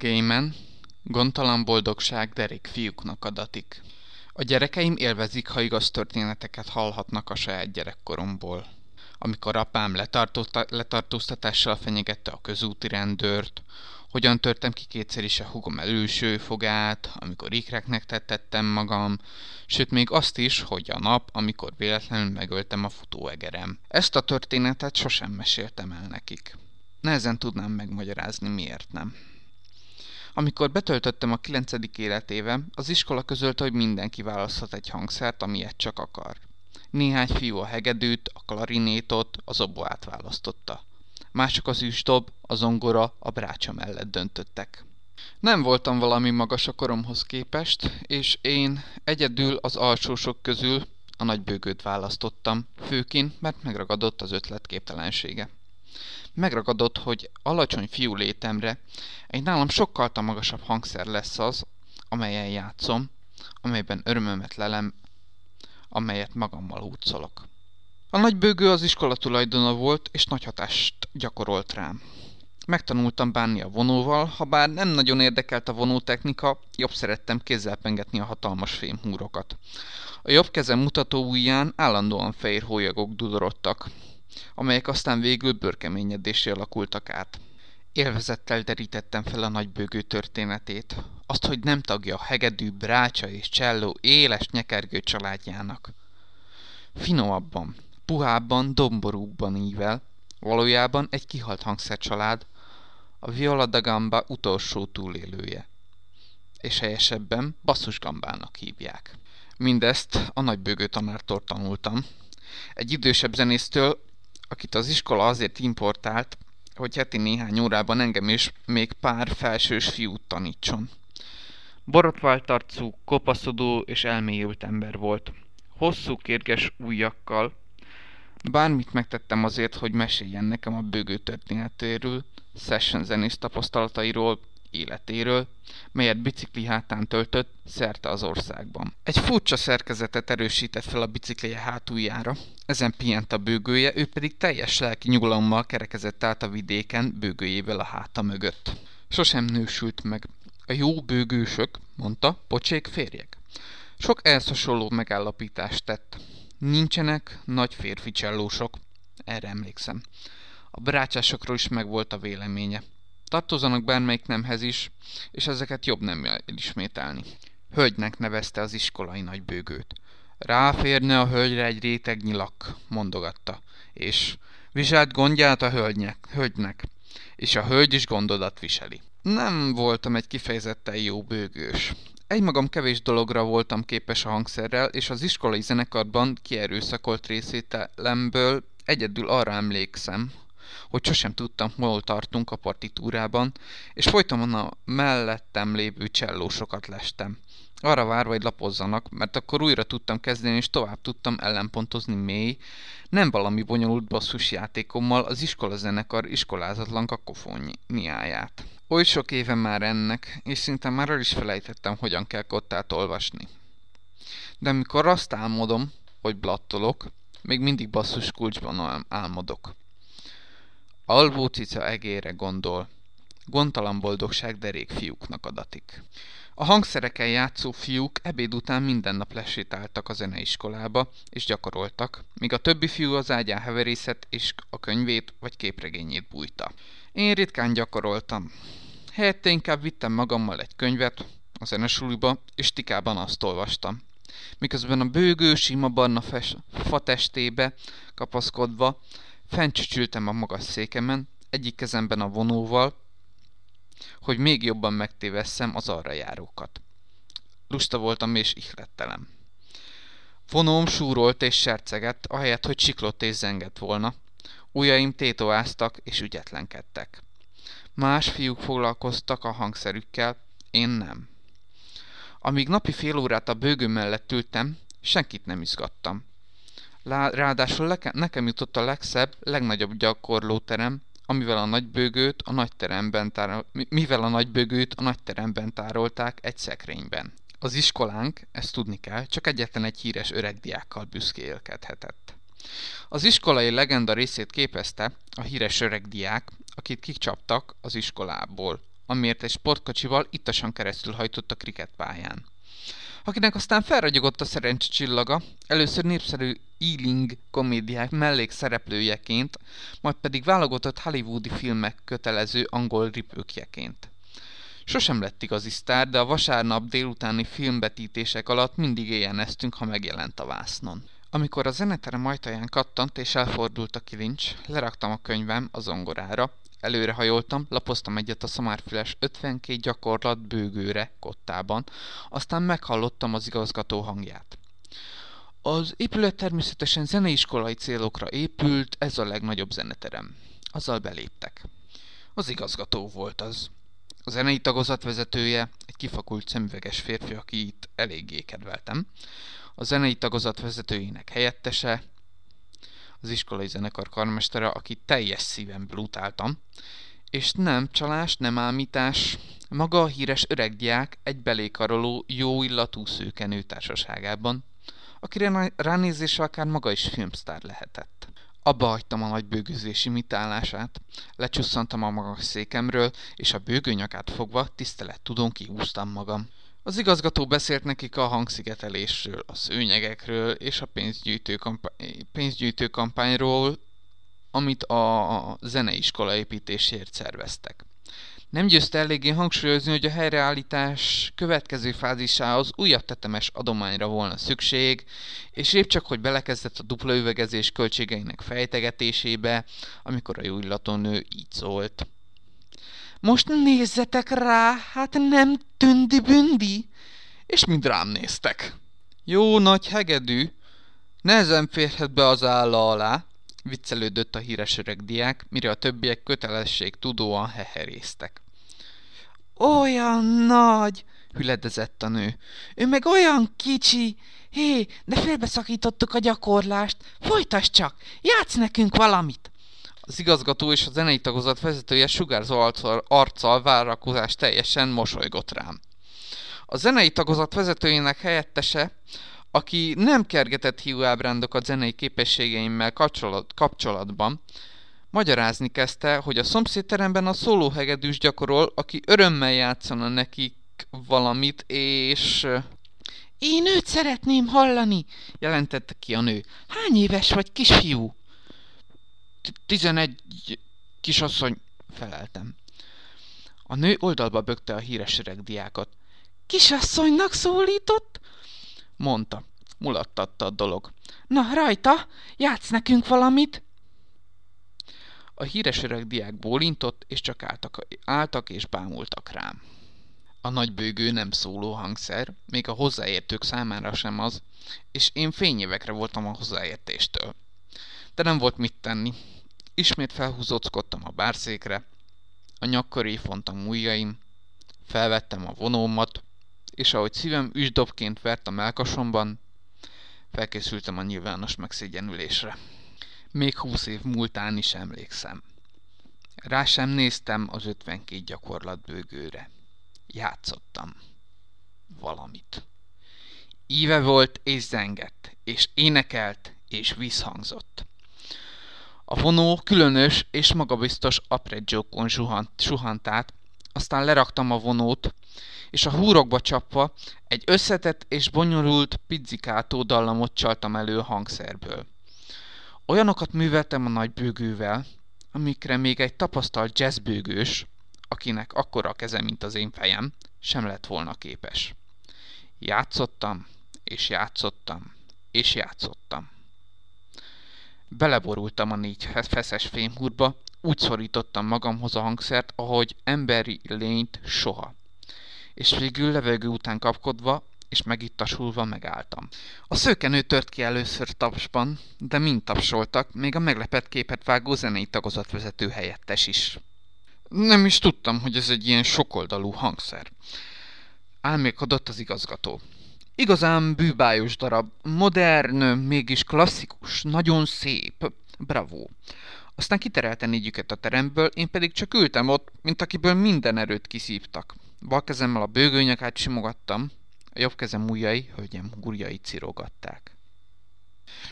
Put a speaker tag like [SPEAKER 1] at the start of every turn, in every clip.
[SPEAKER 1] Gaiman, gondtalan boldogság derék fiúknak adatik. A gyerekeim élvezik, ha igaz történeteket hallhatnak a saját gyerekkoromból. Amikor apám letartóztatással fenyegette a közúti rendőrt, hogyan törtem ki kétszer is a hugom előső fogát, amikor ikreknek tettettem magam, sőt még azt is, hogy a nap, amikor véletlenül megöltem a futóegerem. Ezt a történetet sosem meséltem el nekik. Nehezen tudnám megmagyarázni, miért nem. Amikor betöltöttem a 9. életéve, az iskola közölte, hogy mindenki választhat egy hangszert, amilyet csak akar. Néhány fiú a hegedűt, a klarinétot, az oboát választotta. Mások az üsdob, a zongora, a brácsa mellett döntöttek. Nem voltam valami magas a koromhoz képest, és én egyedül az alsósok közül a nagybőgőt választottam, főként, mert megragadott az ötlet képtelensége megragadott, hogy alacsony fiú létemre egy nálam sokkal magasabb hangszer lesz az, amelyen játszom, amelyben örömömet lelem, amelyet magammal húzolok. A nagybőgő az iskola tulajdona volt, és nagy hatást gyakorolt rám. Megtanultam bánni a vonóval, ha bár nem nagyon érdekelt a vonótechnika, jobb szerettem kézzel pengetni a hatalmas fémhúrokat. A jobb kezem mutató ujján állandóan fehér hólyagok dudorodtak, amelyek aztán végül bőrkeményedésé alakultak át. Élvezettel derítettem fel a nagybőgő történetét, azt, hogy nem tagja a hegedű, brácsa és cselló éles nyekergő családjának. Finomabban, puhábban, domborúkban ível, valójában egy kihalt hangszercsalád, a Viola da Gamba utolsó túlélője. És helyesebben basszusgambának hívják. Mindezt a nagybőgő tanártól tanultam. Egy idősebb zenésztől, akit az iskola azért importált, hogy heti néhány órában engem is még pár felsős fiút tanítson. Borotvált kopaszodó és elmélyült ember volt. Hosszú kérges ujjakkal. Bármit megtettem azért, hogy meséljen nekem a bőgő történetéről, session zenész tapasztalatairól, életéről, melyet bicikli hátán töltött szerte az országban. Egy furcsa szerkezetet erősített fel a biciklije hátuljára, ezen pihent a bőgője, ő pedig teljes lelki nyugalommal kerekezett át a vidéken bőgőjével a háta mögött. Sosem nősült meg. A jó bőgősök, mondta, pocsék férjek. Sok elszasonló megállapítást tett. Nincsenek nagy férfi csellósok, erre emlékszem. A brácsásokról is megvolt a véleménye. Tartozanak bármelyik nemhez is, és ezeket jobb nem elismételni. Hölgynek nevezte az iskolai nagybőgőt. Ráférne a hölgyre egy réteg nyilak, mondogatta, és viselt gondját a hölgynek, hölgynek, és a hölgy is gondodat viseli. Nem voltam egy kifejezetten jó bőgős. Egymagam kevés dologra voltam képes a hangszerrel, és az iskolai zenekarban kierőszakolt részételemből egyedül arra emlékszem, hogy sosem tudtam, hol tartunk a partitúrában, és folyton a mellettem lévő csellósokat lestem. Arra várva, hogy lapozzanak, mert akkor újra tudtam kezdeni, és tovább tudtam ellenpontozni mély, nem valami bonyolult basszus játékommal az iskolazenekar iskolázatlan kakofóniáját. Oly sok éve már ennek, és szinte már el is felejtettem, hogyan kell kottát olvasni. De amikor azt álmodom, hogy blattolok, még mindig basszus kulcsban álmodok. Alvó cica egére gondol. Gondtalan boldogság derék fiúknak adatik. A hangszereken játszó fiúk ebéd után minden nap lesétáltak a zeneiskolába, és gyakoroltak, míg a többi fiú az ágyán heverészet és a könyvét vagy képregényét bújta. Én ritkán gyakoroltam. Helyette inkább vittem magammal egy könyvet a zenesuliba, és tikában azt olvastam. Miközben a bőgő, sima barna fes, fatestébe kapaszkodva Fencsücsültem a magas székemen, egyik kezemben a vonóval, hogy még jobban megtévesszem az arra járókat. Lusta voltam és ihlettelem. Vonóm súrolt és sercegett, ahelyett, hogy siklott és zengett volna. Ujjaim tétoáztak és ügyetlenkedtek. Más fiúk foglalkoztak a hangszerükkel, én nem. Amíg napi fél órát a bőgő mellett ültem, senkit nem izgattam. Ráadásul nekem jutott a legszebb, legnagyobb gyakorlóterem, amivel a nagybőgőt a nagyteremben tárol, mivel a nagybőgőt a nagyteremben tárolták egy szekrényben. Az iskolánk, ezt tudni kell, csak egyetlen egy híres öreg diákkal büszkélkedhetett. Az iskolai legenda részét képezte a híres öreg diák, akit kicsaptak az iskolából, amiért egy sportkocsival ittasan keresztül hajtott a kriketpályán. Akinek aztán felragyogott a szerencse csillaga, először népszerű Ealing komédiák mellékszereplőjeként, majd pedig válogatott hollywoodi filmek kötelező angol ripőkjeként. Sosem lett igazi sztár, de a vasárnap délutáni filmbetítések alatt mindig éjjeneztünk, ha megjelent a vásznon. Amikor a zeneterem ajtaján kattant és elfordult a kilincs, leraktam a könyvem a zongorára, előrehajoltam, lapoztam egyet a szamárfüles 52 gyakorlat bőgőre kottában, aztán meghallottam az igazgató hangját. Az épület természetesen zeneiskolai célokra épült, ez a legnagyobb zeneterem. Azzal beléptek. Az igazgató volt az. A zenei tagozat vezetője, egy kifakult szemüveges férfi, aki itt eléggé kedveltem. A zenei tagozat vezetőjének helyettese, az iskolai zenekar karmestere, aki teljes szíven blutáltam, és nem csalás, nem ámítás, maga a híres öreg diák egy belékaroló, jó illatú szőkenő társaságában, akire ránézésre akár maga is filmsztár lehetett. Abba hagytam a nagy bőgőzés imitálását, lecsusszantam a magas székemről, és a bőgőnyakát fogva tisztelet tudón kihúztam magam. Az igazgató beszélt nekik a hangszigetelésről, a szőnyegekről és a pénzgyűjtő, kampány, pénzgyűjtő kampányról, amit a zeneiskola építésért szerveztek. Nem győzte eléggé hangsúlyozni, hogy a helyreállítás következő fázisához újabb tetemes adományra volna szükség, és épp csak, hogy belekezdett a dupla üvegezés költségeinek fejtegetésébe, amikor a jó nő így szólt. Most nézzetek rá, hát nem tündi-bündi? És mind rám néztek. Jó nagy hegedű, nehezen férhet be az álla alá, viccelődött a híres öreg diák, mire a többiek kötelesség tudóan heherésztek. Olyan nagy, hüledezett a nő. Ő meg olyan kicsi. Hé, de félbeszakítottuk a gyakorlást. Folytasd csak, játsz nekünk valamit. Az igazgató és a zenei tagozat vezetője sugárzó arccal, várakozás teljesen mosolygott rám. A zenei tagozat vezetőjének helyettese, aki nem kergetett hiúábrándokat zenei képességeimmel kapcsolat, kapcsolatban, magyarázni kezdte, hogy a szomszédteremben a szólóhegedűs gyakorol, aki örömmel játszana nekik valamit, és... Én őt szeretném hallani, jelentette ki a nő. Hány éves vagy, kisfiú? Tizenegy kisasszony, feleltem. A nő oldalba bökte a híres öreg diákot. Kisasszonynak szólított? Mondta. Mulattatta a dolog. Na, rajta, játsz nekünk valamit! A híres öreg diák bólintott, és csak álltak, álltak és bámultak rám. A nagy bőgő nem szóló hangszer, még a hozzáértők számára sem az, és én fényévekre voltam a hozzáértéstől. De nem volt mit tenni. Ismét felhúzóckodtam a bárszékre, a nyakköré fontam ujjaim, felvettem a vonómat, és ahogy szívem üsdobként vert a melkasomban, felkészültem a nyilvános megszégyenülésre. Még húsz év múltán is emlékszem. Rá sem néztem az 52 gyakorlatbőgőre. Játszottam. Valamit. Íve volt és zengett, és énekelt, és visszhangzott. A vonó különös és magabiztos apreggiókon suhant, suhant át, aztán leraktam a vonót, és a húrokba csapva egy összetett és bonyolult pizzikátó dallamot csaltam elő a hangszerből. Olyanokat műveltem a nagy bőgővel, amikre még egy tapasztalt jazzbőgős, akinek akkora a keze, mint az én fejem, sem lett volna képes. Játszottam, és játszottam, és játszottam. Beleborultam a négy feszes fémhúrba, úgy szorítottam magamhoz a hangszert, ahogy emberi lényt soha. És végül levegő után kapkodva, és megittasulva megálltam. A szőkenő tört ki először tapsban, de mind tapsoltak, még a meglepett képet vágó zenei tagozatvezető helyettes is. Nem is tudtam, hogy ez egy ilyen sokoldalú hangszer. Álmélkodott az igazgató. Igazán bűbájos darab, modern, mégis klasszikus, nagyon szép, bravo. Aztán kiterelte négyüket a teremből, én pedig csak ültem ott, mint akiből minden erőt kiszívtak. Bal kezemmel a bőgőnyakát simogattam, a jobb kezem ujjai, hölgyem gurjai cirogatták.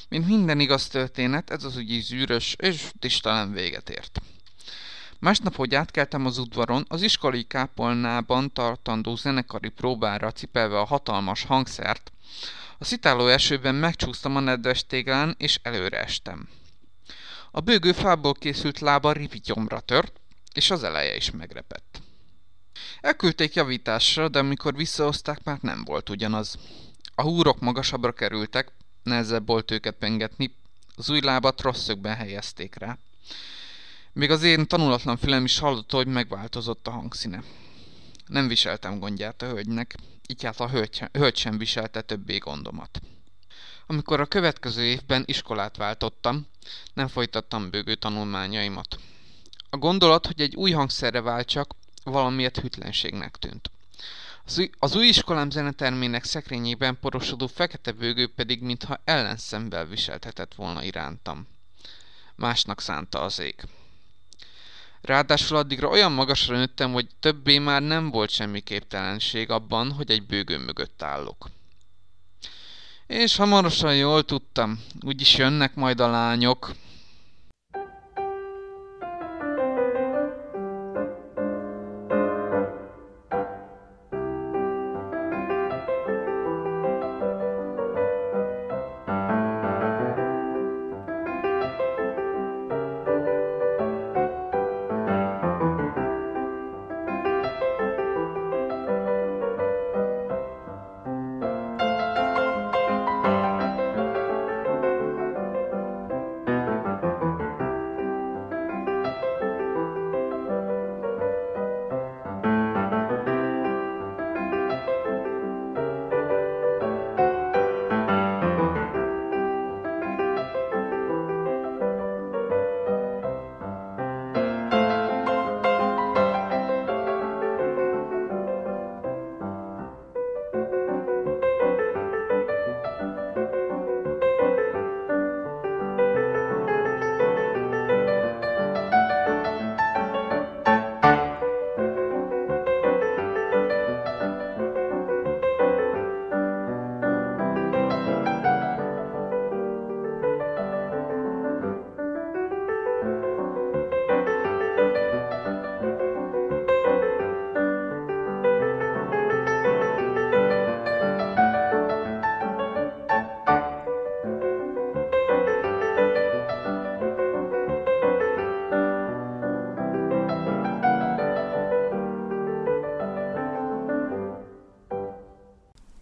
[SPEAKER 1] Mint minden igaz történet, ez az ügy zűrös és tisztelen véget ért. Másnap, hogy átkeltem az udvaron, az iskolai kápolnában tartandó zenekari próbára cipelve a hatalmas hangszert, a szitáló esőben megcsúsztam a nedves téglán, és előre estem. A bőgő fából készült lába rivityomra tört, és az eleje is megrepett. Elküldték javításra, de amikor visszahozták, már nem volt ugyanaz. A húrok magasabbra kerültek, nehezebb volt őket pengetni, az új lábat rossz helyezték rá. Még az én tanulatlan fülem is hallotta, hogy megváltozott a hangszíne. Nem viseltem gondját a hölgynek, így hát a hölgy, hölgy sem viselte többé gondomat. Amikor a következő évben iskolát váltottam, nem folytattam bőgő tanulmányaimat. A gondolat, hogy egy új hangszerre váltsak, valamiért hűtlenségnek tűnt. Az új, az új iskolám zenetermének szekrényében porosodó fekete bőgő pedig mintha ellenszemvel viseltetett volna irántam. Másnak szánta az ég. Ráadásul addigra olyan magasra nőttem, hogy többé már nem volt semmi képtelenség abban, hogy egy bőgő mögött állok. És hamarosan jól tudtam, úgyis jönnek majd a lányok,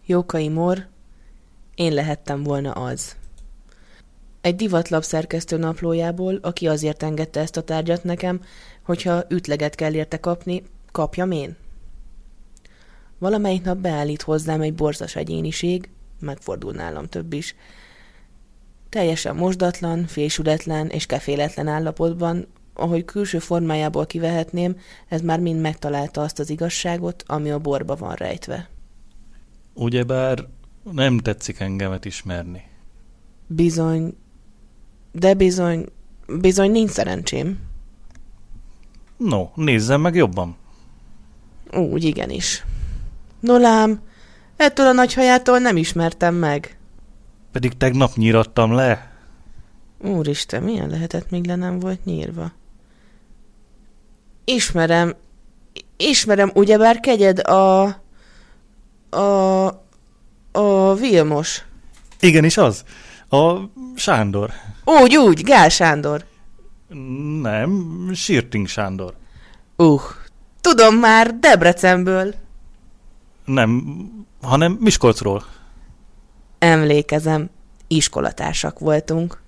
[SPEAKER 2] Jókai Mor, én lehettem volna az. Egy divatlap szerkesztő naplójából, aki azért engedte ezt a tárgyat nekem, hogyha ütleget kell érte kapni, kapjam én. Valamelyik nap beállít hozzám egy borzas egyéniség, megfordul nálam több is. Teljesen mosdatlan, fésületlen és keféletlen állapotban, ahogy külső formájából kivehetném, ez már mind megtalálta azt az igazságot, ami a borba van rejtve.
[SPEAKER 3] Ugyebár nem tetszik engemet ismerni.
[SPEAKER 2] Bizony, de bizony, bizony nincs szerencsém.
[SPEAKER 3] No, nézzem meg jobban.
[SPEAKER 2] Úgy, igenis. Nolám, ettől a nagy hajától nem ismertem meg.
[SPEAKER 3] Pedig tegnap nyírattam le.
[SPEAKER 2] Úristen, milyen lehetett, még le nem volt nyírva? Ismerem, ismerem, ugyebár kegyed a... A... A Vilmos.
[SPEAKER 3] Igenis az. A Sándor.
[SPEAKER 2] Úgy, úgy, Gál Sándor.
[SPEAKER 3] Nem, Sirting Sándor.
[SPEAKER 2] Uh, tudom már, Debrecenből.
[SPEAKER 3] Nem, hanem Miskolcról.
[SPEAKER 2] Emlékezem, iskolatársak voltunk.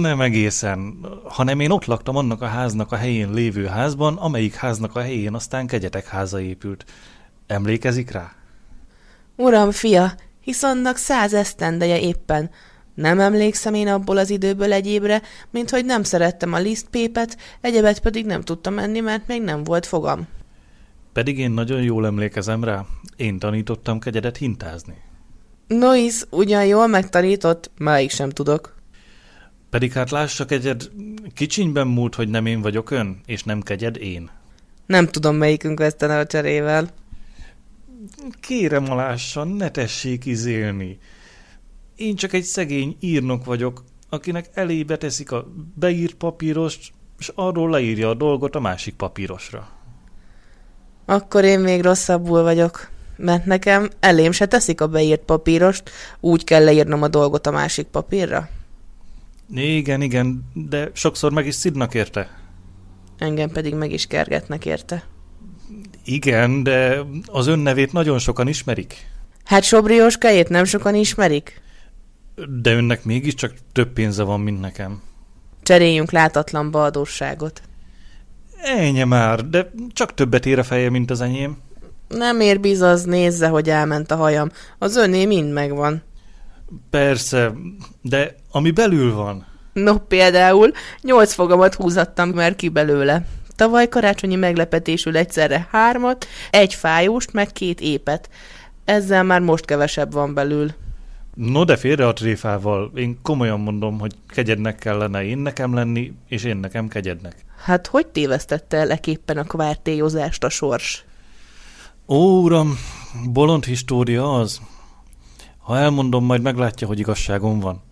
[SPEAKER 3] Nem egészen, hanem én ott laktam annak a háznak a helyén lévő házban, amelyik háznak a helyén aztán kegyetek háza épült. Emlékezik rá?
[SPEAKER 2] Uram, fia, hisz annak száz esztendeje éppen. Nem emlékszem én abból az időből egyébre, mint hogy nem szerettem a lisztpépet, egyebet pedig nem tudtam menni, mert még nem volt fogam.
[SPEAKER 3] Pedig én nagyon jól emlékezem rá. Én tanítottam kegyedet hintázni.
[SPEAKER 2] Nois ugyan jól megtanított, máig sem tudok.
[SPEAKER 3] Pedig hát lássa kegyed, kicsinyben múlt, hogy nem én vagyok ön, és nem kegyed én.
[SPEAKER 2] Nem tudom, melyikünk vesztene a cserével.
[SPEAKER 3] Kérem alássan, ne tessék izélni. Én csak egy szegény írnok vagyok, akinek elébe teszik a beírt papírost, és arról leírja a dolgot a másik papírosra.
[SPEAKER 2] Akkor én még rosszabbul vagyok, mert nekem elém se teszik a beírt papírost, úgy kell leírnom a dolgot a másik papírra.
[SPEAKER 3] Igen, igen, de sokszor meg is szidnak érte.
[SPEAKER 2] Engem pedig meg is kergetnek érte.
[SPEAKER 3] Igen, de az ön nevét nagyon sokan ismerik.
[SPEAKER 2] Hát Sobrióskájét nem sokan ismerik?
[SPEAKER 3] De önnek mégiscsak több pénze van, mint nekem.
[SPEAKER 2] Cseréljünk látatlanba adósságot.
[SPEAKER 3] Ennyi már, de csak többet ér a feje, mint az enyém.
[SPEAKER 2] Nem ér bizaz, nézze, hogy elment a hajam. Az öné mind megvan.
[SPEAKER 3] Persze, de ami belül van.
[SPEAKER 2] No, például nyolc fogamat húzattam már ki belőle. Tavaly karácsonyi meglepetésül egyszerre hármat, egy fájóst, meg két épet. Ezzel már most kevesebb van belül.
[SPEAKER 3] No, de félre a tréfával. Én komolyan mondom, hogy kegyednek kellene én nekem lenni, és én nekem kegyednek.
[SPEAKER 2] Hát hogy tévesztette el eképpen a kvártéjozást a sors?
[SPEAKER 3] Ó, uram, bolond história az. Ha elmondom, majd meglátja, hogy igazságom van.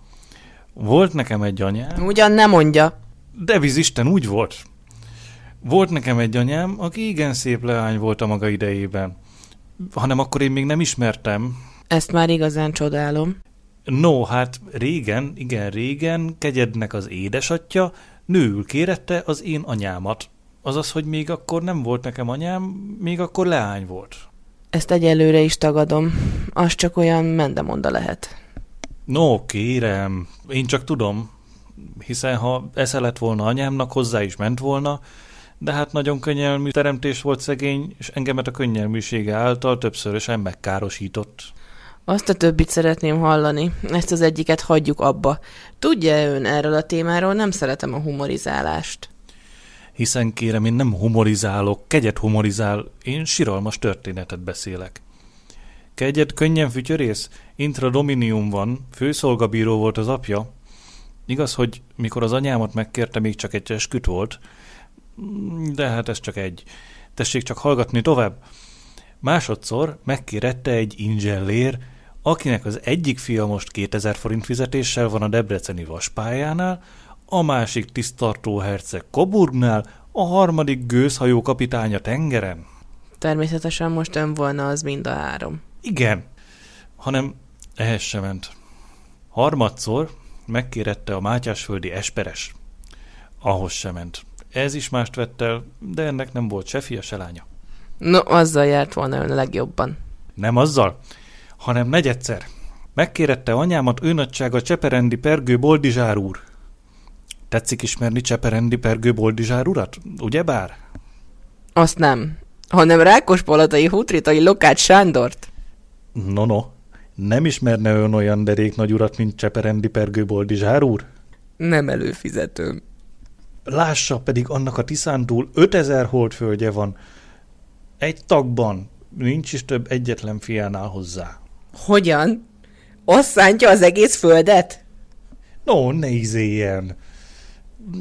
[SPEAKER 3] Volt nekem egy anyám...
[SPEAKER 2] Ugyan nem mondja.
[SPEAKER 3] De Isten úgy volt. Volt nekem egy anyám, aki igen szép leány volt a maga idejében. Hanem akkor én még nem ismertem.
[SPEAKER 2] Ezt már igazán csodálom.
[SPEAKER 3] No, hát régen, igen régen, kegyednek az édesatja, nőül kérette az én anyámat. Azaz, hogy még akkor nem volt nekem anyám, még akkor leány volt.
[SPEAKER 2] Ezt egyelőre is tagadom. Az csak olyan mendemonda lehet.
[SPEAKER 3] No, kérem, én csak tudom, hiszen ha esze lett volna anyámnak, hozzá is ment volna, de hát nagyon könnyelmű teremtés volt szegény, és engemet a könnyelműsége által többszörösen megkárosított.
[SPEAKER 2] Azt a többit szeretném hallani. Ezt az egyiket hagyjuk abba. Tudja ön erről a témáról? Nem szeretem a humorizálást.
[SPEAKER 3] Hiszen kérem, én nem humorizálok, kegyet humorizál, én siralmas történetet beszélek. Kegyet könnyen fütyörész, intra dominium van, főszolgabíró volt az apja. Igaz, hogy mikor az anyámat megkérte, még csak egy esküt volt, de hát ez csak egy. Tessék csak hallgatni tovább. Másodszor megkérette egy ingellér, akinek az egyik fia most 2000 forint fizetéssel van a debreceni vaspályánál, a másik tisztartó herceg Coburgnál, a harmadik gőzhajó kapitánya tengeren.
[SPEAKER 2] Természetesen most ön volna az mind a három.
[SPEAKER 3] Igen, hanem ehhez sem ment. Harmadszor megkérette a Mátyásföldi Esperes. Ahhoz sem ment. Ez is mást vett el, de ennek nem volt se fia, se lánya.
[SPEAKER 2] No, azzal járt volna ön a legjobban.
[SPEAKER 3] Nem azzal, hanem negyedszer. Megkérette anyámat őnagysága Cseperendi Pergő Boldizsár úr. Tetszik ismerni Cseperendi Pergő Boldizsár urat, ugyebár?
[SPEAKER 2] Azt nem. Hanem Rákospalatai Hutritai Lokát Sándort.
[SPEAKER 3] No, no. Nem ismerne ön olyan derék nagy urat, mint Cseperendi Pergő Boldizsár úr?
[SPEAKER 2] Nem előfizetőm.
[SPEAKER 3] Lássa, pedig annak a Tiszántúl 5000 holdföldje van. Egy tagban. Nincs is több egyetlen fiánál hozzá.
[SPEAKER 2] Hogyan? Azt szántja az egész földet?
[SPEAKER 3] No, ne izéljen.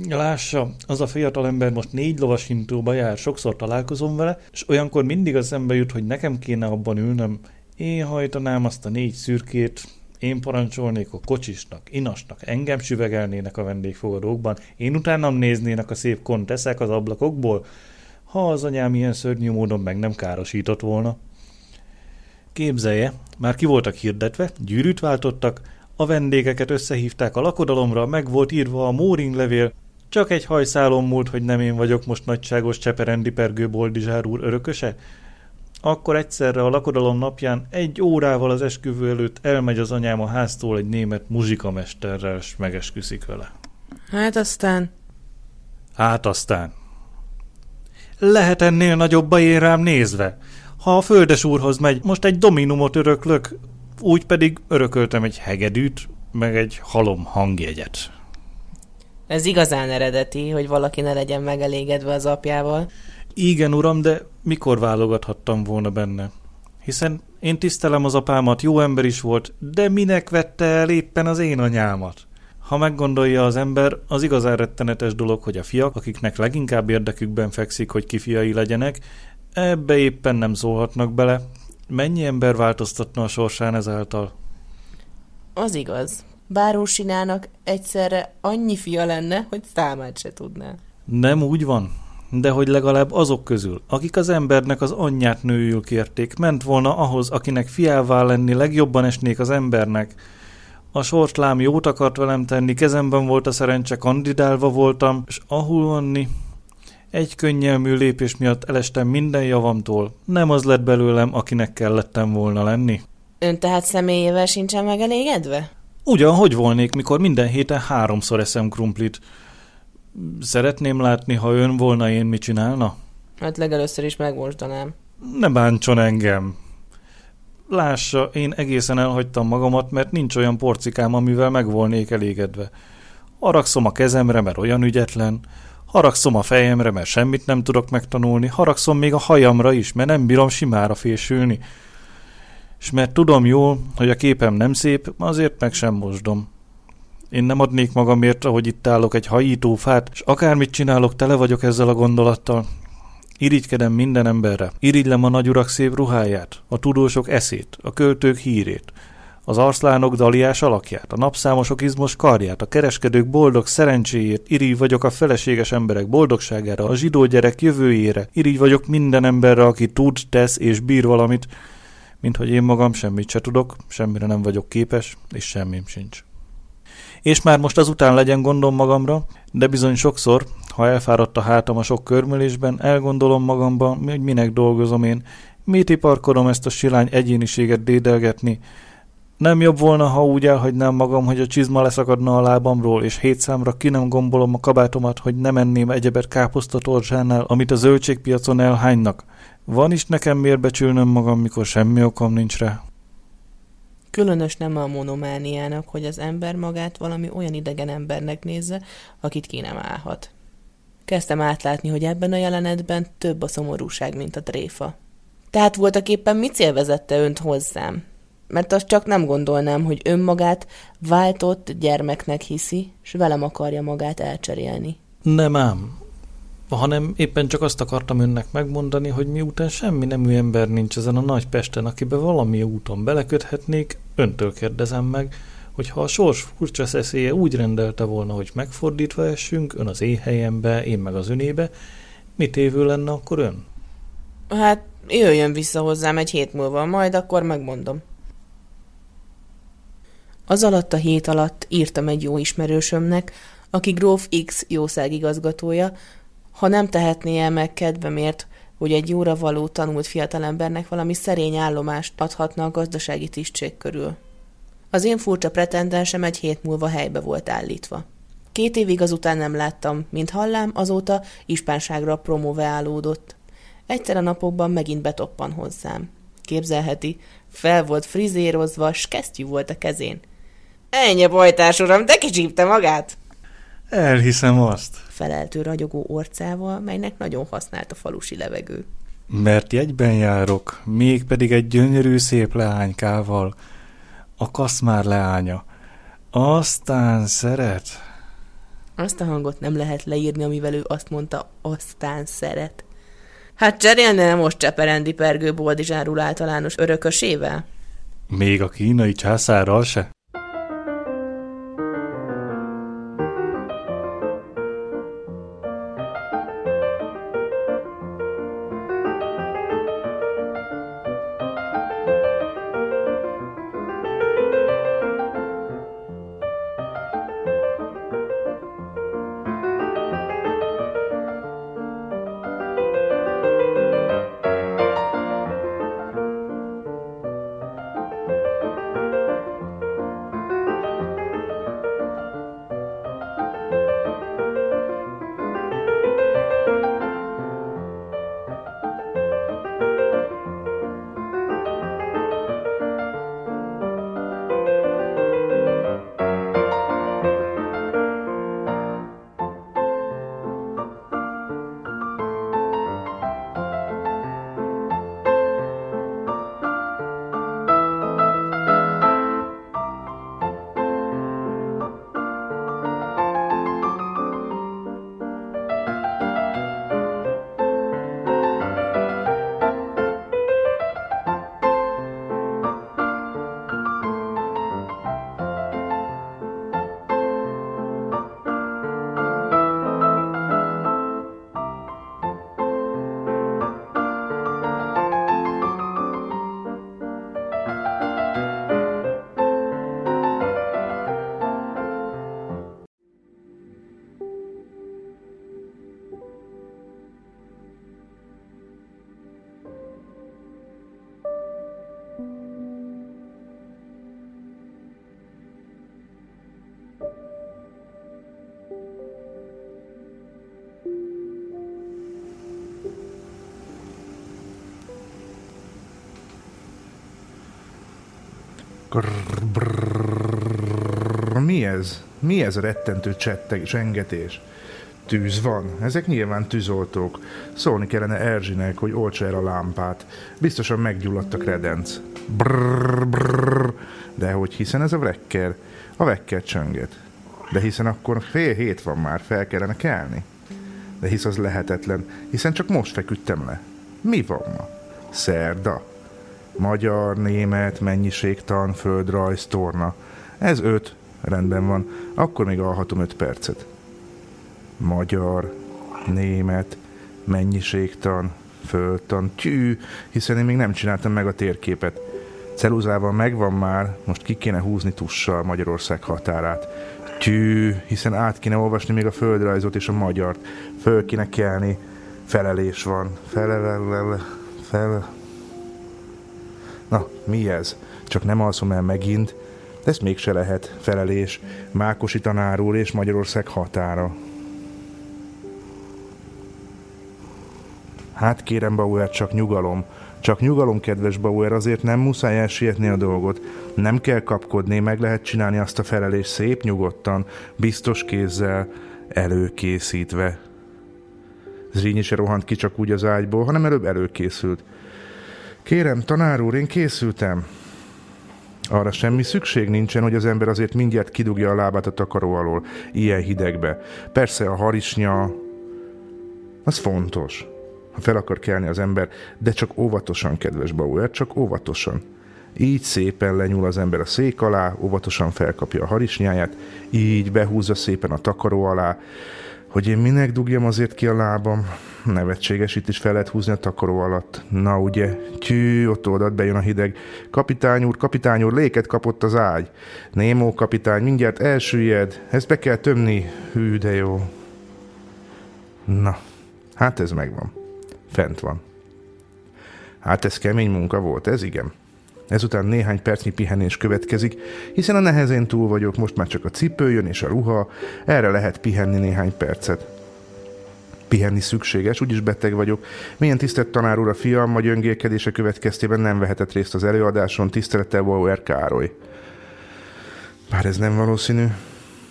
[SPEAKER 3] Lássa, az a fiatalember most négy lovas hintóba jár, sokszor találkozom vele, és olyankor mindig az ember jut, hogy nekem kéne abban ülnöm. Én hajtanám azt a négy szürkét, én parancsolnék a kocsisnak, inasnak, engem süvegelnének a vendégfogadókban, én utánam néznének a szép konteszek az ablakokból, ha az anyám ilyen szörnyű módon meg nem károsított volna. Képzelje, már ki voltak hirdetve, gyűrűt váltottak, a vendégeket összehívták a lakodalomra, meg volt írva a Móring levél, csak egy hajszálon múlt, hogy nem én vagyok most nagyságos Cseperendi Pergő Boldizsár úr örököse, akkor egyszerre a lakodalom napján egy órával az esküvő előtt elmegy az anyám a háztól egy német muzsikamesterrel, és megesküszik vele.
[SPEAKER 2] Hát aztán...
[SPEAKER 3] Hát aztán. Lehet ennél nagyobb én rám nézve. Ha a földes úrhoz megy, most egy dominumot öröklök, úgy pedig örököltem egy hegedűt, meg egy halom hangjegyet.
[SPEAKER 2] Ez igazán eredeti, hogy valaki ne legyen megelégedve az apjával.
[SPEAKER 3] Igen, uram, de mikor válogathattam volna benne? Hiszen én tisztelem az apámat, jó ember is volt, de minek vette el éppen az én anyámat? Ha meggondolja az ember, az igazán rettenetes dolog, hogy a fiak, akiknek leginkább érdekükben fekszik, hogy kifiai legyenek, ebbe éppen nem szólhatnak bele. Mennyi ember változtatna a sorsán ezáltal?
[SPEAKER 2] Az igaz. Bárósinának egyszerre annyi fia lenne, hogy számát se tudná.
[SPEAKER 3] Nem úgy van, de hogy legalább azok közül, akik az embernek az anyját nőjül kérték, ment volna ahhoz, akinek fiává lenni legjobban esnék az embernek. A sorslám jót akart velem tenni, kezemben volt a szerencse, kandidálva voltam, és ahul vanni, egy könnyelmű lépés miatt elestem minden javamtól. Nem az lett belőlem, akinek kellettem volna lenni.
[SPEAKER 2] Ön tehát személyével sincsen megelégedve?
[SPEAKER 3] Ugyan, hogy volnék, mikor minden héten háromszor eszem krumplit. Szeretném látni, ha ön volna, én mit csinálna?
[SPEAKER 2] Hát legelőször is megmosdanám.
[SPEAKER 3] Ne bántson engem. Lássa, én egészen elhagytam magamat, mert nincs olyan porcikám, amivel meg volnék elégedve. Haragszom a kezemre, mert olyan ügyetlen, haragszom a fejemre, mert semmit nem tudok megtanulni, haragszom még a hajamra is, mert nem bírom simára fésülni. És mert tudom jól, hogy a képem nem szép, azért meg sem mosdom. Én nem adnék magamért, ahogy itt állok egy hajító fát, és akármit csinálok, tele vagyok ezzel a gondolattal. Irigykedem minden emberre. Irigylem a nagyurak szép ruháját, a tudósok eszét, a költők hírét, az arszlánok daliás alakját, a napszámosok izmos karját, a kereskedők boldog szerencséjét, irigy vagyok a feleséges emberek boldogságára, a zsidó gyerek jövőjére, irigy vagyok minden emberre, aki tud, tesz és bír valamit, mint hogy én magam semmit se tudok, semmire nem vagyok képes, és semmim sincs. És már most azután legyen gondom magamra, de bizony sokszor, ha elfáradt a hátam a sok körmölésben, elgondolom magamba, hogy minek dolgozom én, mit iparkodom ezt a silány egyéniséget dédelgetni, nem jobb volna, ha úgy elhagynám magam, hogy a csizma leszakadna a lábamról, és hét számra ki nem gombolom a kabátomat, hogy nem enném egyebet káposztatorzsánál, amit a zöldségpiacon elhánynak. Van is nekem miért becsülnöm magam, mikor semmi okom nincs rá.
[SPEAKER 2] Különös nem a monomániának, hogy az ember magát valami olyan idegen embernek nézze, akit ki nem állhat. Kezdtem átlátni, hogy ebben a jelenetben több a szomorúság, mint a tréfa. Tehát voltak éppen mi cél vezette önt hozzám? Mert azt csak nem gondolnám, hogy önmagát váltott gyermeknek hiszi, és velem akarja magát elcserélni.
[SPEAKER 3] Nem ám, hanem éppen csak azt akartam önnek megmondani, hogy miután semmi nemű ember nincs ezen a nagy Pesten, akibe valami úton beleköthetnék, öntől kérdezem meg, hogy ha a sors furcsa szeszélye úgy rendelte volna, hogy megfordítva essünk, ön az én helyembe, én meg az önébe, mit évő lenne akkor ön?
[SPEAKER 2] Hát jöjjön vissza hozzám egy hét múlva, majd akkor megmondom. Az alatt a hét alatt írtam egy jó ismerősömnek, aki Gróf X jószágigazgatója, ha nem tehetné el meg kedvemért, hogy egy jóra való tanult fiatalembernek valami szerény állomást adhatna a gazdasági tisztség körül. Az én furcsa pretendensem egy hét múlva helybe volt állítva. Két évig azután nem láttam, mint hallám, azóta ispánságra promoveálódott. Egyszer a napokban megint betoppan hozzám. Képzelheti, fel volt frizérozva, s kesztyű volt a kezén. Ennyi bajtás, uram, de kicsípte magát!
[SPEAKER 3] Elhiszem azt.
[SPEAKER 2] Feleltő ragyogó orcával, melynek nagyon használt a falusi levegő.
[SPEAKER 3] Mert jegyben járok, mégpedig egy gyönyörű szép leánykával, a kaszmár leánya. Aztán szeret.
[SPEAKER 2] Azt a hangot nem lehet leírni, amivel ő azt mondta, aztán szeret. Hát cserélne most Cseperendi Pergő Boldizsárul általános örökösével?
[SPEAKER 3] Még a kínai császárral se?
[SPEAKER 4] Mi ez? Mi ez a rettentő csetteg, zsengetés? Tűz van. Ezek nyilván tűzoltók. Szólni kellene Erzsinek, hogy oltsa el a lámpát. Biztosan meggyulladt a kredenc. Brrr. De hogy hiszen ez a vekker? A vekker csönget. De hiszen akkor fél hét van már, fel kellene kelni. De hisz az lehetetlen, hiszen csak most feküdtem le. Mi van ma? Szerda. Magyar, német, mennyiségtan, földrajz, torna. Ez öt. Rendben van. Akkor még alhatom öt percet. Magyar, német, mennyiségtan, földtan, tyű, hiszen én még nem csináltam meg a térképet. Ceruzával megvan már, most ki kéne húzni tussal Magyarország határát. Tyű, hiszen át kéne olvasni még a földrajzot és a magyart. Föl kéne kelni, felelés van. Felelel, fel... Na, mi ez? Csak nem alszom el megint, ezt mégse lehet. Felelés. Mákosi tanárul és Magyarország határa. Hát kérem, Bauer, csak nyugalom. Csak nyugalom, kedves Bauer, azért nem muszáj elsietni a dolgot. Nem kell kapkodni, meg lehet csinálni azt a felelés szép nyugodtan, biztos kézzel, előkészítve. Zrínyi se rohant ki csak úgy az ágyból, hanem előbb előkészült. Kérem, tanár úr, én készültem. Arra semmi szükség nincsen, hogy az ember azért mindjárt kidugja a lábát a takaró alól, ilyen hidegbe. Persze a harisnya, az fontos ha fel akar kelni az ember, de csak óvatosan, kedves Bauer, csak óvatosan. Így szépen lenyúl az ember a szék alá, óvatosan felkapja a harisnyáját, így behúzza szépen a takaró alá, hogy én minek dugjam azért ki a lábam. Nevetséges, itt is fel lehet húzni a takaró alatt. Na ugye, tyű, ott oldalt bejön a hideg. Kapitány úr, kapitány úr, léket kapott az ágy. Némó kapitány, mindjárt elsüllyed, ezt be kell tömni. Hű, de jó. Na, hát ez megvan. Fent van. Hát ez kemény munka volt, ez igen. Ezután néhány percnyi pihenés következik, hiszen a nehezén túl vagyok, most már csak a cipő jön és a ruha, erre lehet pihenni néhány percet. Pihenni szükséges, úgyis beteg vagyok. Milyen tisztelt tanár úr a fiam, a gyöngélkedése következtében nem vehetett részt az előadáson, tisztelettel Bauer Károly. Bár ez nem valószínű.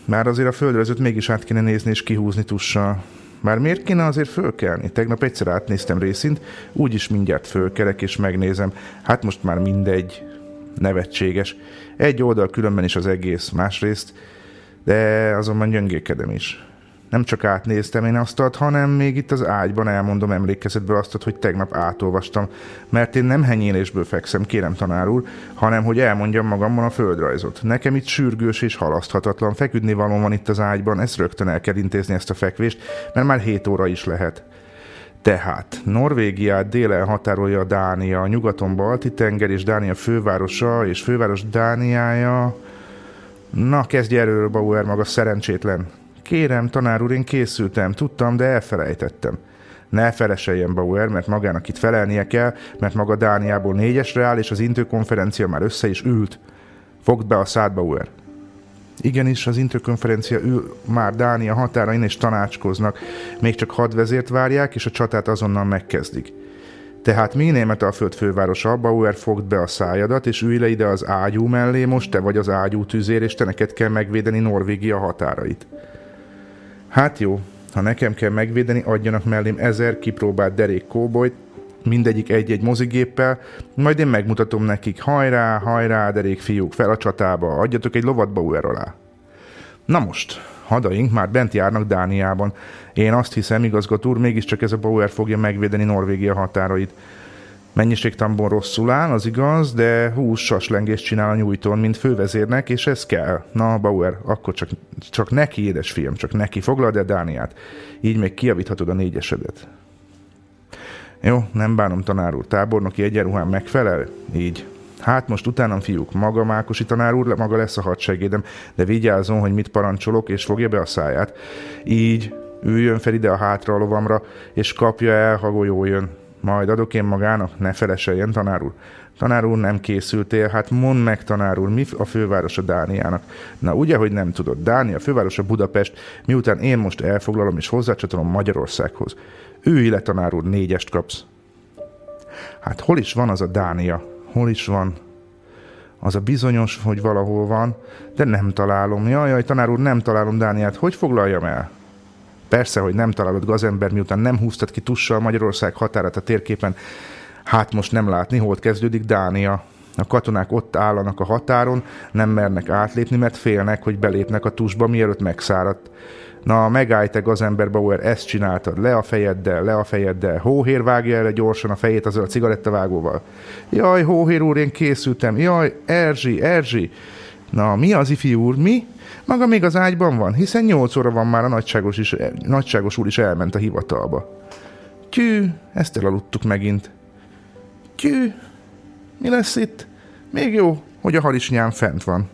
[SPEAKER 4] Már azért a földrezőt mégis át kéne nézni és kihúzni tussal. Már miért kéne azért fölkelni? Tegnap egyszer átnéztem részint, úgyis mindjárt fölkerek és megnézem. Hát most már mindegy. Nevetséges. Egy oldal különben is az egész, másrészt, de azonban gyöngékedem is nem csak átnéztem én azt, hanem még itt az ágyban elmondom emlékezetből azt, hogy tegnap átolvastam, mert én nem henyélésből fekszem, kérem tanár úr, hanem hogy elmondjam magamban a földrajzot. Nekem itt sürgős és halaszthatatlan feküdni való van itt az ágyban, ezt rögtön el kell intézni ezt a fekvést, mert már 7 óra is lehet. Tehát Norvégiát délen határolja Dánia, nyugaton Balti tenger és Dánia fővárosa és főváros Dániája. Na, kezdj erről, Bauer maga szerencsétlen. Kérem, tanár úr, én készültem, tudtam, de elfelejtettem. Ne feleseljen Bauer, mert magának itt felelnie kell, mert maga Dániából négyesre áll, és az intőkonferencia már össze is ült. Fogd be a szád, Bauer. Igenis, az intőkonferencia ül már Dánia határain, és tanácskoznak. Még csak hadvezért várják, és a csatát azonnal megkezdik. Tehát mi német a föld fővárosa, Bauer fogd be a szájadat, és ülj le ide az ágyú mellé, most te vagy az ágyú tüzér, és te neked kell megvédeni Norvégia határait. Hát jó, ha nekem kell megvédeni, adjanak mellém ezer kipróbált derék kóbolyt, mindegyik egy-egy mozigéppel, majd én megmutatom nekik, hajrá, hajrá, derék fiúk, fel a csatába, adjatok egy lovat Bauer alá. Na most, hadaink már bent járnak Dániában. Én azt hiszem, igazgató úr, mégiscsak ez a Bauer fogja megvédeni Norvégia határait. Mennyiségtamban rosszul áll, az igaz, de hús saslengést csinál a nyújtón, mint fővezérnek, és ez kell. Na, Bauer, akkor csak, csak neki, édesfiam, csak neki. Foglald el Dániát. Így még kiavíthatod a négyesedet. Jó, nem bánom, tanár úr. Tábornoki egyenruhán megfelel? Így. Hát most utánam, fiúk, maga Mákosi tanár úr, maga lesz a hadsegédem, de vigyázzon, hogy mit parancsolok, és fogja be a száját. Így, üljön fel ide a hátra a lovamra, és kapja el, ha golyó jön. Majd adok én magának, ne feleseljen, tanár úr. Tanár úr, nem készültél? Hát mondd meg, tanár úr, mi a fővárosa Dániának? Na, ugye, hogy nem tudod. Dánia fővárosa Budapest, miután én most elfoglalom és hozzácsatolom Magyarországhoz. Ülj le, tanár úr, négyest kapsz. Hát hol is van az a Dánia? Hol is van? Az a bizonyos, hogy valahol van, de nem találom. Jaj, jaj, tanár úr, nem találom Dániát. Hogy foglaljam el? Persze, hogy nem találod gazember, miután nem húztad ki tussal Magyarország határát a térképen. Hát most nem látni, hol kezdődik Dánia. A katonák ott állanak a határon, nem mernek átlépni, mert félnek, hogy belépnek a tusba, mielőtt megszáradt. Na, megállj te gazember Bauer, ezt csináltad, le a fejeddel, le a fejeddel, hóhér vágja erre gyorsan a fejét azzal a cigarettavágóval. Jaj, hóhér úr, én készültem, jaj, Erzsi, Erzsi. Na, mi az ifjú úr, mi? Maga még az ágyban van, hiszen nyolc óra van már a nagyságos, is, nagyságos úr is elment a hivatalba. Tyű, ezt elaludtuk megint. Tyű, mi lesz itt? Még jó, hogy a harisnyám fent van.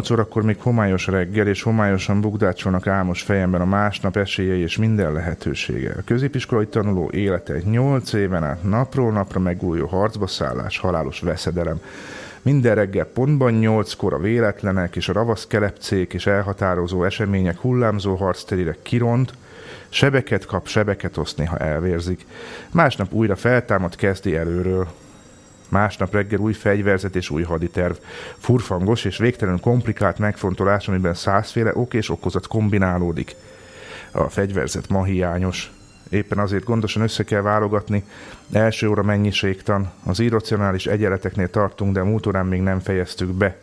[SPEAKER 4] Nyolc órakor még homályos reggel, és homályosan bugdácsolnak álmos fejemben a másnap esélyei és minden lehetősége. A középiskolai tanuló élete egy nyolc éven át napról napra megújuló harcba szállás, halálos veszedelem. Minden reggel pontban nyolckor a véletlenek és a ravasz kelepcék és elhatározó események hullámzó harcterére kiront, sebeket kap, sebeket oszt, néha elvérzik. Másnap újra feltámad, kezdi előről. Másnap reggel új fegyverzet és új haditerv. Furfangos és végtelenül komplikált megfontolás, amiben százféle ok és okozat kombinálódik. A fegyverzet ma hiányos. Éppen azért gondosan össze kell válogatni. Első óra mennyiségtan. Az irracionális egyenleteknél tartunk, de a múltorán még nem fejeztük be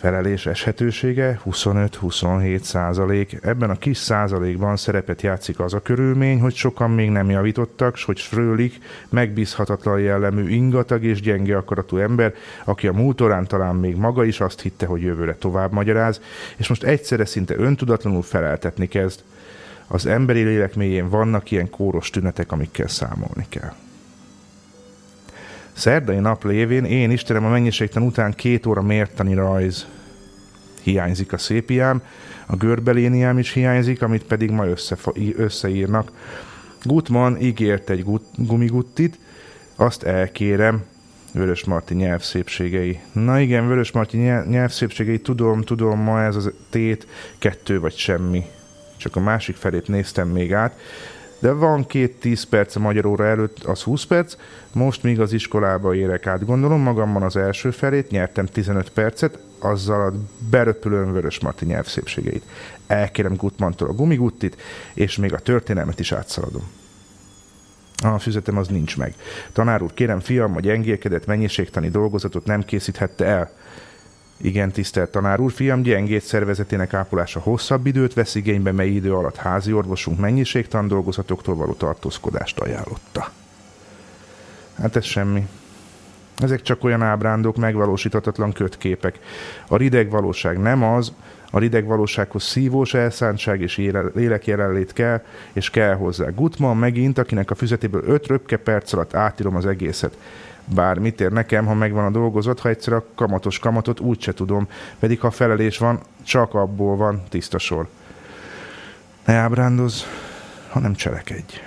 [SPEAKER 4] felelés eshetősége 25-27 százalék. Ebben a kis százalékban szerepet játszik az a körülmény, hogy sokan még nem javítottak, s hogy Frölik megbízhatatlan jellemű, ingatag és gyenge akaratú ember, aki a múltorán talán még maga is azt hitte, hogy jövőre tovább magyaráz, és most egyszerre szinte öntudatlanul feleltetni kezd. Az emberi lélek mélyén vannak ilyen kóros tünetek, amikkel számolni kell. Szerdai nap lévén én Istenem a mennyiségtan után két óra mértani rajz. Hiányzik a szépiám, a görbeléniám is hiányzik, amit pedig ma összefa- összeírnak. Gutman ígért egy gut- gumiguttit, azt elkérem, Vörös Marti nyelvszépségei. Na igen, Vörös Marti nyelvszépségei, tudom, tudom, ma ez az tét, kettő vagy semmi. Csak a másik felét néztem még át. De van két tíz perc a magyar óra előtt, az 20 perc, most még az iskolába érek át. Gondolom magamban az első felét, nyertem 15 percet, azzal a beröpülőn Vörös Marti nyelvszépségeit. Elkérem Gutmantól a gumiguttit, és még a történelmet is átszaladom. A füzetem az nincs meg. Tanár úr, kérem, fiam, a gyengélkedett mennyiségtani dolgozatot nem készíthette el. Igen, tisztelt tanár úr, fiam gyengét szervezetének ápolása hosszabb időt vesz igénybe, mely idő alatt házi orvosunk mennyiségtan dolgozatoktól való tartózkodást ajánlotta. Hát ez semmi. Ezek csak olyan ábrándok, megvalósíthatatlan kötképek. A rideg valóság nem az, a rideg valósághoz szívós elszántság és lélek jelenlét kell, és kell hozzá. Gutman megint, akinek a füzetéből öt röpke perc alatt átírom az egészet. Bár mit ér nekem, ha megvan a dolgozat, ha egyszer a kamatos kamatot úgyse tudom, pedig ha felelés van, csak abból van tiszta sor. Ne ábrándoz, hanem cselekedj.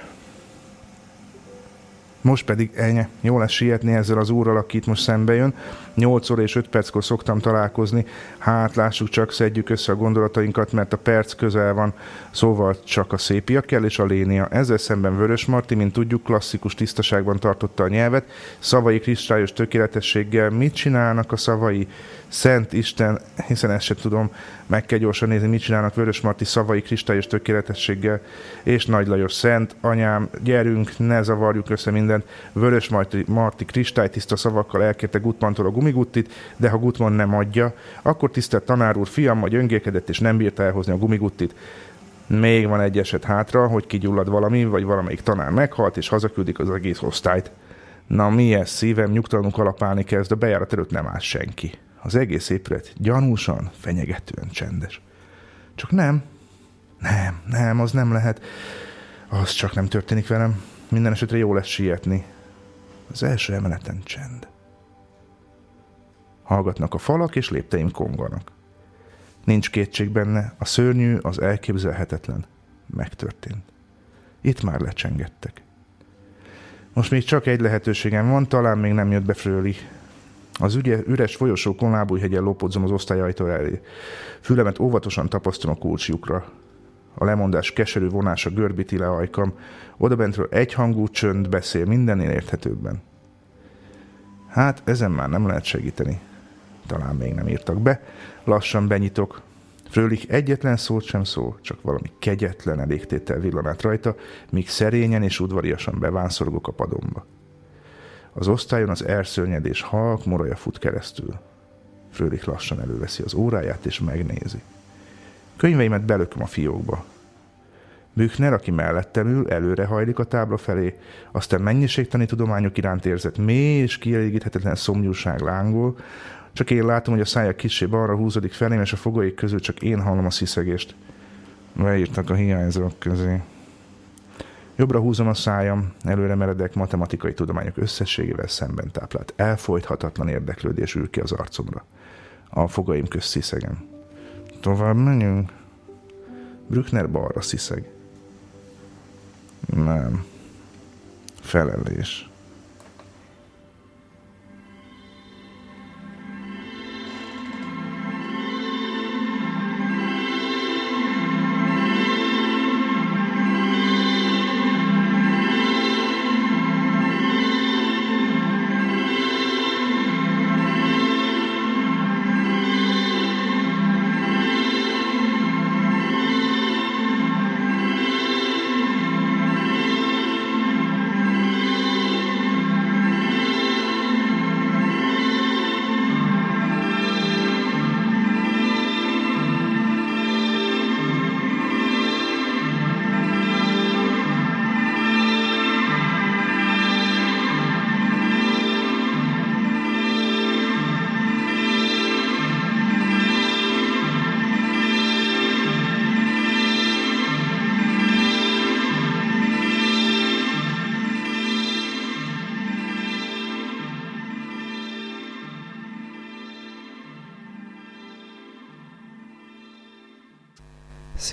[SPEAKER 4] Most pedig ennyi, jó lesz sietni ezzel az úrral, aki itt most szembe jön. 8 óra és 5 perckor szoktam találkozni, hát lássuk csak, szedjük össze a gondolatainkat, mert a perc közel van, szóval csak a szépia kell és a lénia. Ezzel szemben Vörös Marti, mint tudjuk, klasszikus tisztaságban tartotta a nyelvet, szavai kristályos tökéletességgel. Mit csinálnak a szavai? Szent Isten, hiszen ezt se tudom, meg kell gyorsan nézni, mit csinálnak Vörös Marti szavai kristályos tökéletességgel, és Nagy Lajos Szent, anyám, gyerünk, ne zavarjuk össze mindent. Vörös Marti, Marti kristálytiszta szavakkal elkérte Gutmantól a gumiguttit, de ha Gutman nem adja, akkor tisztelt tanár úr, fiam majd öngélkedett és nem bírta elhozni a gumiguttit. Még van egy eset hátra, hogy kigyullad valami, vagy valamelyik tanár meghalt, és hazaküldik az egész osztályt. Na mi ez, szívem nyugtalanul kalapálni kezd, a bejárat előtt nem áll senki. Az egész épület gyanúsan, fenyegetően csendes. Csak nem, nem, nem, az nem lehet. Az csak nem történik velem. Minden esetre jó lesz sietni. Az első emeleten csend. Hallgatnak a falak, és lépteim konganak. Nincs kétség benne, a szörnyű, az elképzelhetetlen. Megtörtént. Itt már lecsengettek. Most még csak egy lehetőségem van, talán még nem jött be Fröli. Az ügye, üres folyosókon lábújhegyen lopodzom az osztályajtó elé. Fülemet óvatosan tapasztom a kulcsjukra. A lemondás keserű vonása görbíti le ajkam. Odabentről egyhangú csönd beszél mindennél érthetőbben. Hát ezen már nem lehet segíteni talán még nem írtak be. Lassan benyitok. Frölich egyetlen szót sem szól, csak valami kegyetlen elégtétel villanát rajta, míg szerényen és udvariasan bevánszorgok a padomba. Az osztályon az erszörnyedés halk moraja fut keresztül. Frölich lassan előveszi az óráját és megnézi. Könyveimet belököm a fiókba. Büchner, aki mellettem ül, előre hajlik a tábla felé, aztán mennyiségtani tudományok iránt érzett mély és kielégíthetetlen szomjúság lángol, csak én látom, hogy a szája kicsi balra húzódik felém, és a fogaik közül csak én hallom a sziszegést. Beírtak a hiányzók közé. Jobbra húzom a szájam, előre meredek matematikai tudományok összességével szemben táplált. Elfolythatatlan érdeklődés ül ki az arcomra. A fogaim közt sziszegem. Tovább menjünk? Brückner balra sziszeg. Nem. Felelés.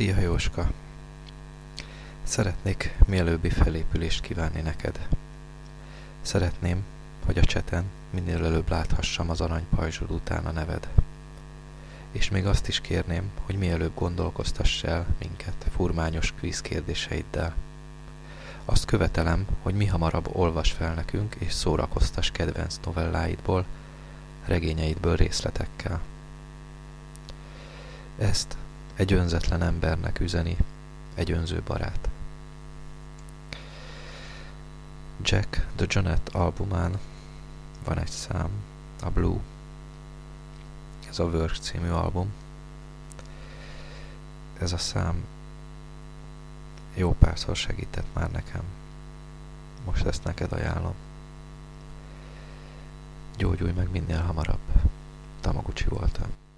[SPEAKER 5] Szia Jóska! Szeretnék mielőbbi felépülést kívánni neked. Szeretném, hogy a cseten minél előbb láthassam az aranypajzsod után a neved. És még azt is kérném, hogy mielőbb gondolkoztass el minket furmányos kvíz kérdéseiddel. Azt követelem, hogy mi hamarabb olvas fel nekünk és szórakoztas kedvenc novelláidból, regényeidből részletekkel. Ezt egy önzetlen embernek üzeni egy önző barát. Jack the Jonet albumán van egy szám, a Blue. Ez a Work című album. Ez a szám jó párszor segített már nekem. Most ezt neked ajánlom. Gyógyulj meg minél hamarabb. Tamaguchi voltam.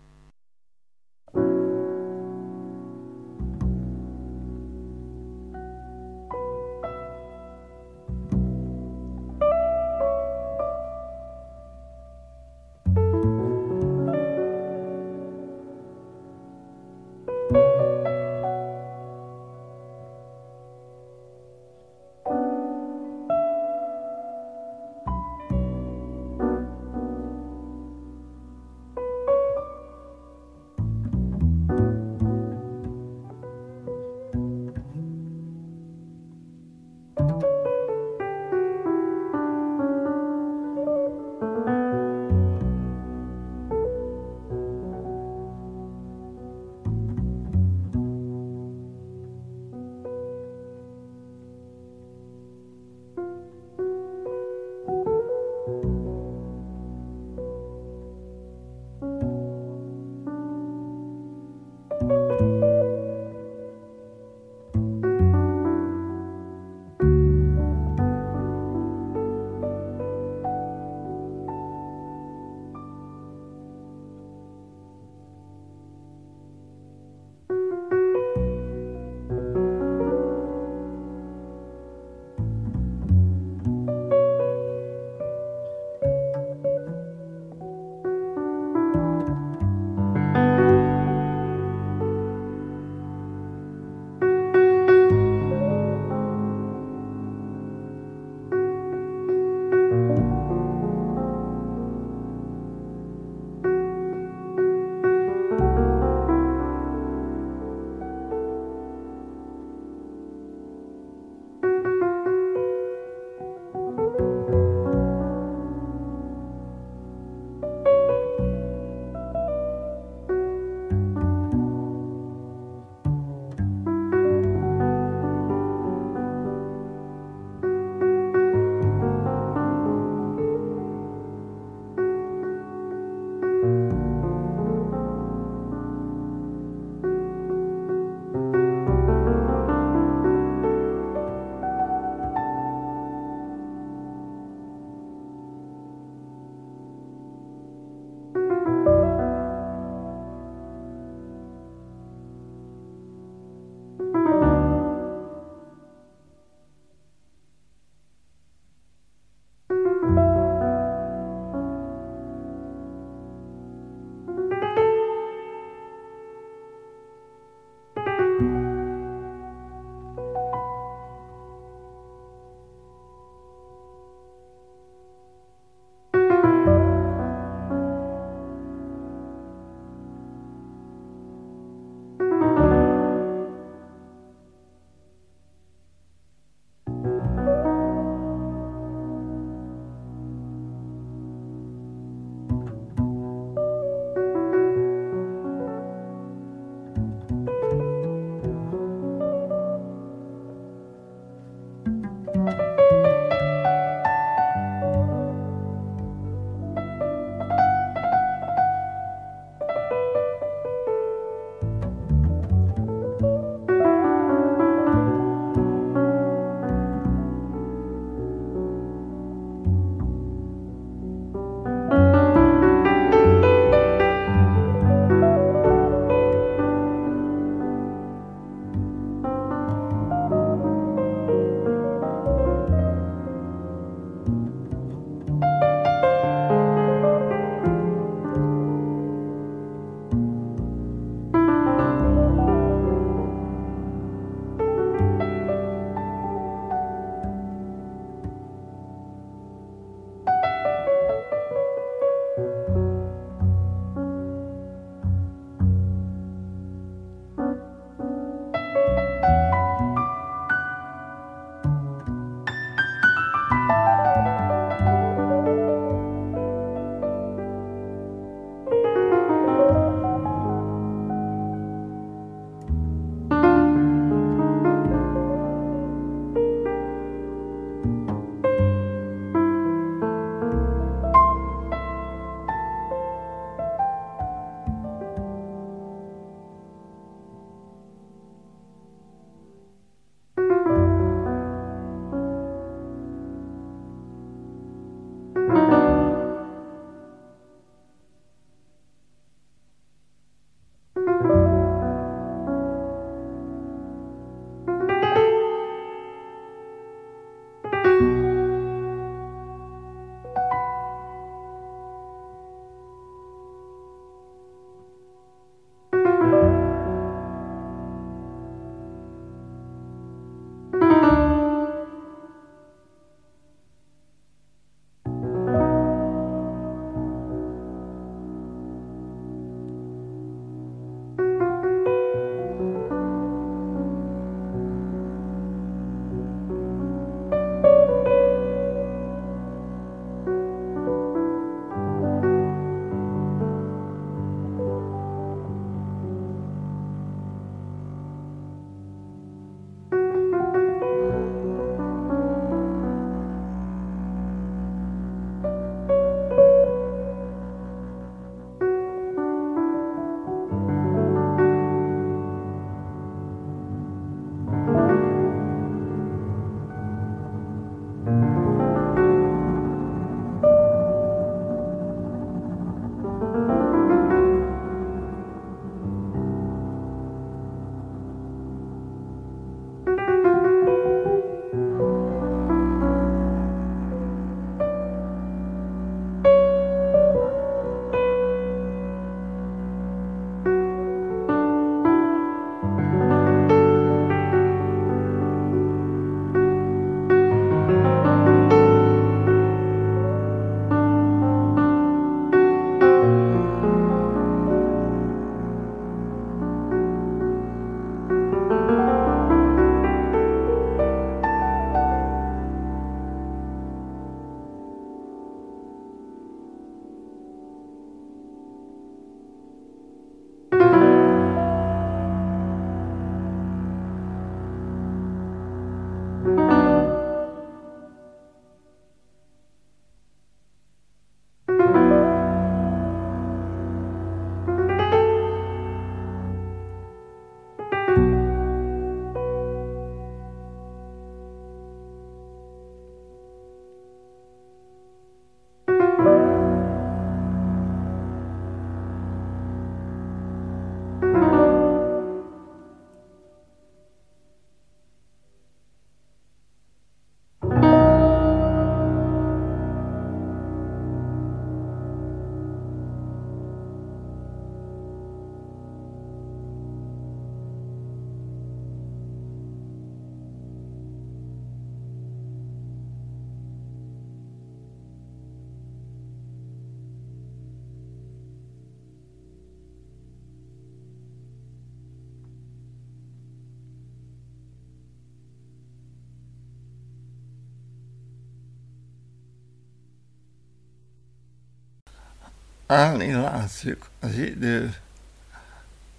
[SPEAKER 6] Állni látszik az idő,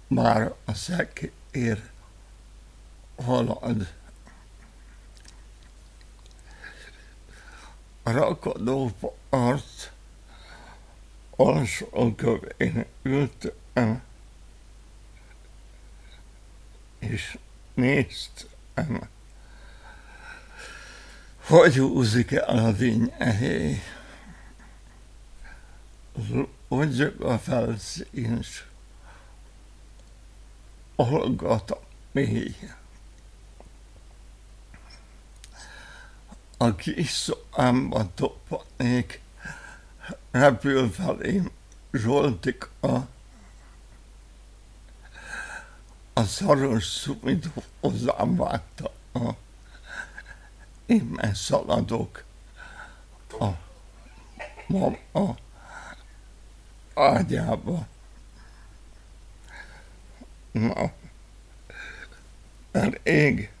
[SPEAKER 6] már a szekér halad. A rakadó part alsó kövén ültem, és néztem, hogy húzik el a dinnyehé. Mondjuk a felszín, hallgat mély. A kis szobámba toppanék, repül felém Zsoltika, a szaros szumit hozzám vágta. Én szaladok a mama ágyába. Na, elég